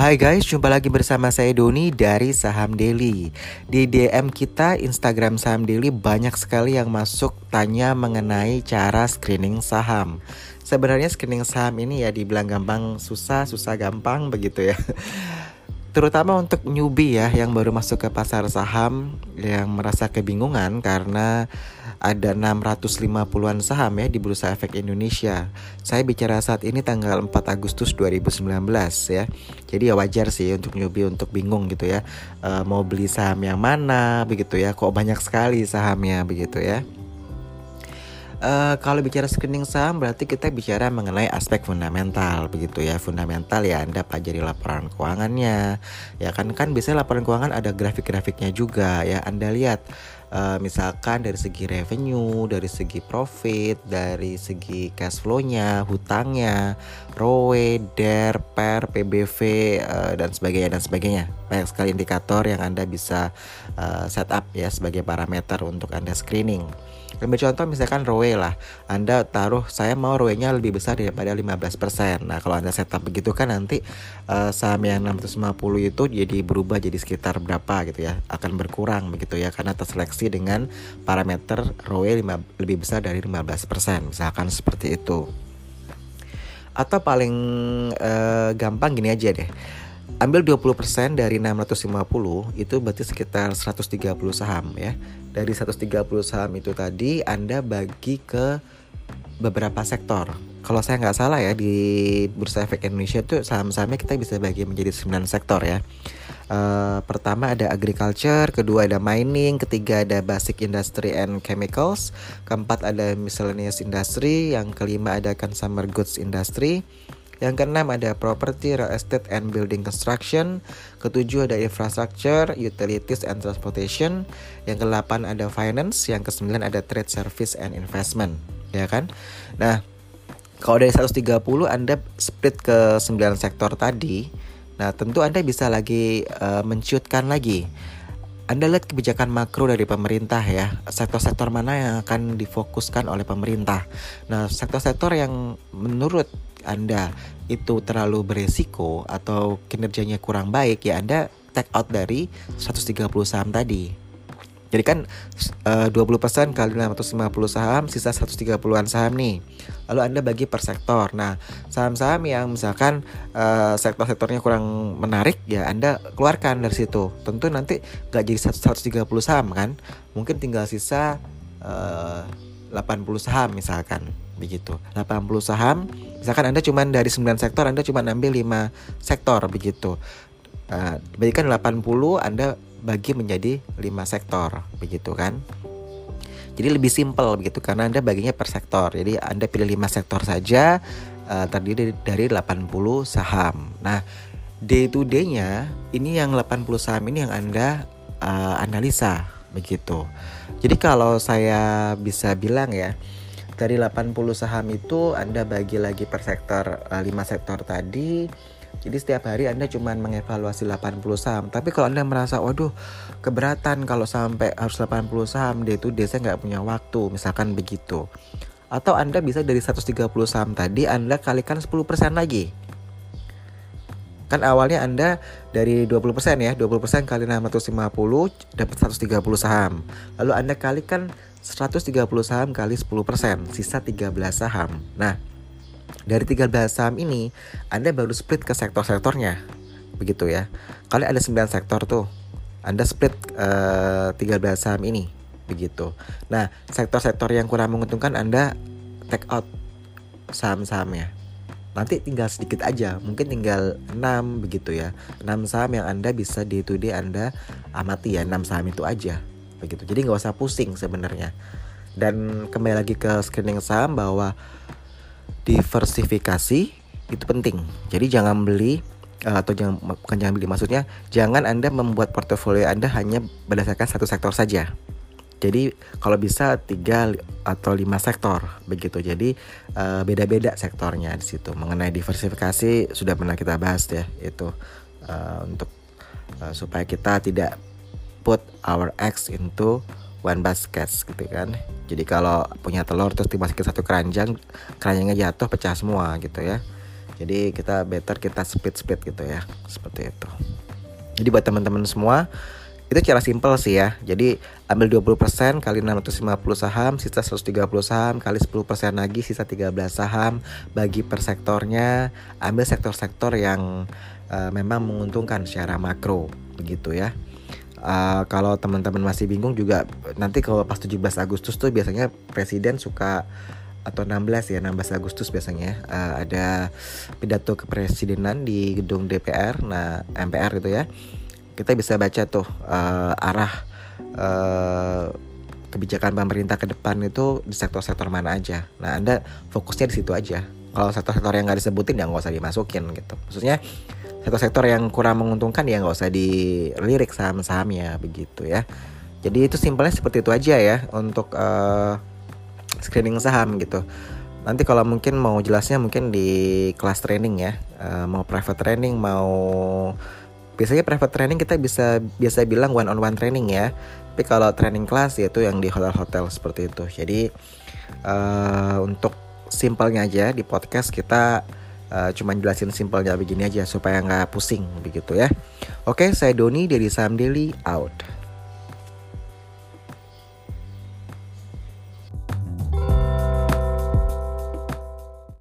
Hai guys, jumpa lagi bersama saya Doni dari Saham Daily. Di DM kita Instagram Saham Daily banyak sekali yang masuk tanya mengenai cara screening saham. Sebenarnya screening saham ini ya dibilang gampang susah, susah gampang begitu ya. Terutama untuk newbie ya yang baru masuk ke pasar saham yang merasa kebingungan karena ada 650-an saham ya di Bursa Efek Indonesia. Saya bicara saat ini tanggal 4 Agustus 2019 ya. Jadi ya wajar sih untuk newbie untuk bingung gitu ya. E, mau beli saham yang mana begitu ya. Kok banyak sekali sahamnya begitu ya. Uh, kalau bicara screening saham berarti kita bicara mengenai aspek fundamental begitu ya fundamental ya anda pelajari laporan keuangannya ya kan kan biasanya laporan keuangan ada grafik-grafiknya juga ya anda lihat uh, misalkan dari segi revenue, dari segi profit, dari segi cash flow-nya, hutangnya, ROE, DER, PER, PBV uh, dan sebagainya dan sebagainya. Banyak sekali indikator yang Anda bisa uh, set ya sebagai parameter untuk Anda screening. Ambil contoh misalkan ROE lah. Anda taruh saya mau ROE-nya lebih besar daripada 15% Nah kalau Anda setup begitu kan nanti uh, saham yang 650 itu jadi berubah jadi sekitar berapa gitu ya. Akan berkurang begitu ya Karena terseleksi dengan parameter ROE lebih besar dari 15% Misalkan seperti itu. Atau paling uh, gampang gini aja deh ambil 20% dari 650 itu berarti sekitar 130 saham ya. Dari 130 saham itu tadi Anda bagi ke beberapa sektor. Kalau saya nggak salah ya di Bursa Efek Indonesia itu saham-sahamnya kita bisa bagi menjadi 9 sektor ya. Uh, pertama ada agriculture, kedua ada mining, ketiga ada basic industry and chemicals, keempat ada miscellaneous industry, yang kelima ada consumer goods industry, yang keenam ada property, real estate and building construction. Ketujuh ada infrastructure, utilities and transportation. Yang kedelapan ada finance, yang kesembilan ada trade service and investment, ya kan? Nah, kalau dari 130 Anda split ke 9 sektor tadi, nah tentu Anda bisa lagi uh, menciutkan lagi. Anda lihat kebijakan makro dari pemerintah ya, sektor-sektor mana yang akan difokuskan oleh pemerintah. Nah, sektor-sektor yang menurut anda itu terlalu beresiko atau kinerjanya kurang baik ya Anda take out dari 130 saham tadi. Jadi kan uh, 20% kali 650 saham sisa 130-an saham nih. Lalu Anda bagi per sektor. Nah, saham-saham yang misalkan uh, sektor-sektornya kurang menarik ya Anda keluarkan dari situ. Tentu nanti gak jadi 130 saham kan. Mungkin tinggal sisa uh, 80 saham misalkan begitu. 80 saham misalkan Anda cuma dari 9 sektor Anda cuma ambil 5 sektor begitu. Uh, bagikan 80 Anda bagi menjadi 5 sektor begitu kan? Jadi lebih simpel begitu karena Anda baginya per sektor. Jadi Anda pilih 5 sektor saja uh, terdiri dari 80 saham. Nah day to day nya ini yang 80 saham ini yang Anda uh, analisa begitu. Jadi kalau saya bisa bilang ya dari 80 saham itu Anda bagi lagi per sektor 5 eh, sektor tadi. Jadi setiap hari Anda cuma mengevaluasi 80 saham. Tapi kalau Anda merasa waduh keberatan kalau sampai harus 80 saham Day to day saya nggak punya waktu misalkan begitu. Atau Anda bisa dari 130 saham tadi Anda kalikan 10% lagi Kan awalnya Anda dari 20% ya 20% kali 650 dapat 130 saham. Lalu Anda kalikan 130 saham kali 10% Sisa 13 saham. Nah dari 13 saham ini Anda baru split ke sektor-sektornya. Begitu ya. Kali ada 9 sektor tuh Anda split uh, 13 saham ini. Begitu. Nah sektor-sektor yang kurang menguntungkan Anda take out saham-sahamnya nanti tinggal sedikit aja mungkin tinggal 6 begitu ya. 6 saham yang anda bisa day to day anda amati ya 6 saham itu aja begitu. Jadi nggak usah pusing sebenarnya. Dan kembali lagi ke screening saham bahwa diversifikasi itu penting. Jadi jangan beli eh, atau jangan bukan jangan beli maksudnya jangan anda membuat portofolio anda hanya berdasarkan satu sektor saja jadi kalau bisa tiga atau lima sektor begitu. Jadi uh, beda-beda sektornya di situ. Mengenai diversifikasi sudah pernah kita bahas ya itu uh, untuk uh, supaya kita tidak put our eggs into one basket gitu kan. Jadi kalau punya telur terus dimasukin satu keranjang, keranjangnya jatuh pecah semua gitu ya. Jadi kita better kita speed-speed gitu ya, seperti itu. Jadi buat teman-teman semua itu cara simpel sih ya. Jadi ambil 20% kali 650 saham, sisa 130 saham kali 10% lagi sisa 13 saham, bagi per sektornya, ambil sektor-sektor yang uh, memang menguntungkan secara makro begitu ya. Uh, kalau teman-teman masih bingung juga nanti kalau pas 17 Agustus tuh biasanya presiden suka atau 16 ya 16 Agustus biasanya uh, ada pidato kepresidenan di gedung DPR nah MPR gitu ya kita bisa baca tuh uh, arah uh, kebijakan pemerintah ke depan itu di sektor-sektor mana aja. Nah anda fokusnya di situ aja. Kalau sektor-sektor yang nggak disebutin ya nggak usah dimasukin gitu. Maksudnya sektor-sektor yang kurang menguntungkan ya nggak usah dilirik saham-sahamnya begitu ya. Jadi itu simpelnya seperti itu aja ya untuk uh, screening saham gitu. Nanti kalau mungkin mau jelasnya mungkin di kelas training ya, uh, mau private training mau biasanya private training kita bisa biasa bilang one on one training ya. Tapi kalau training kelas yaitu yang di hotel-hotel seperti itu. Jadi uh, untuk simpelnya aja di podcast kita uh, cuma jelasin simpelnya begini aja supaya nggak pusing begitu ya. Oke, saya Doni dari Sam Daily out.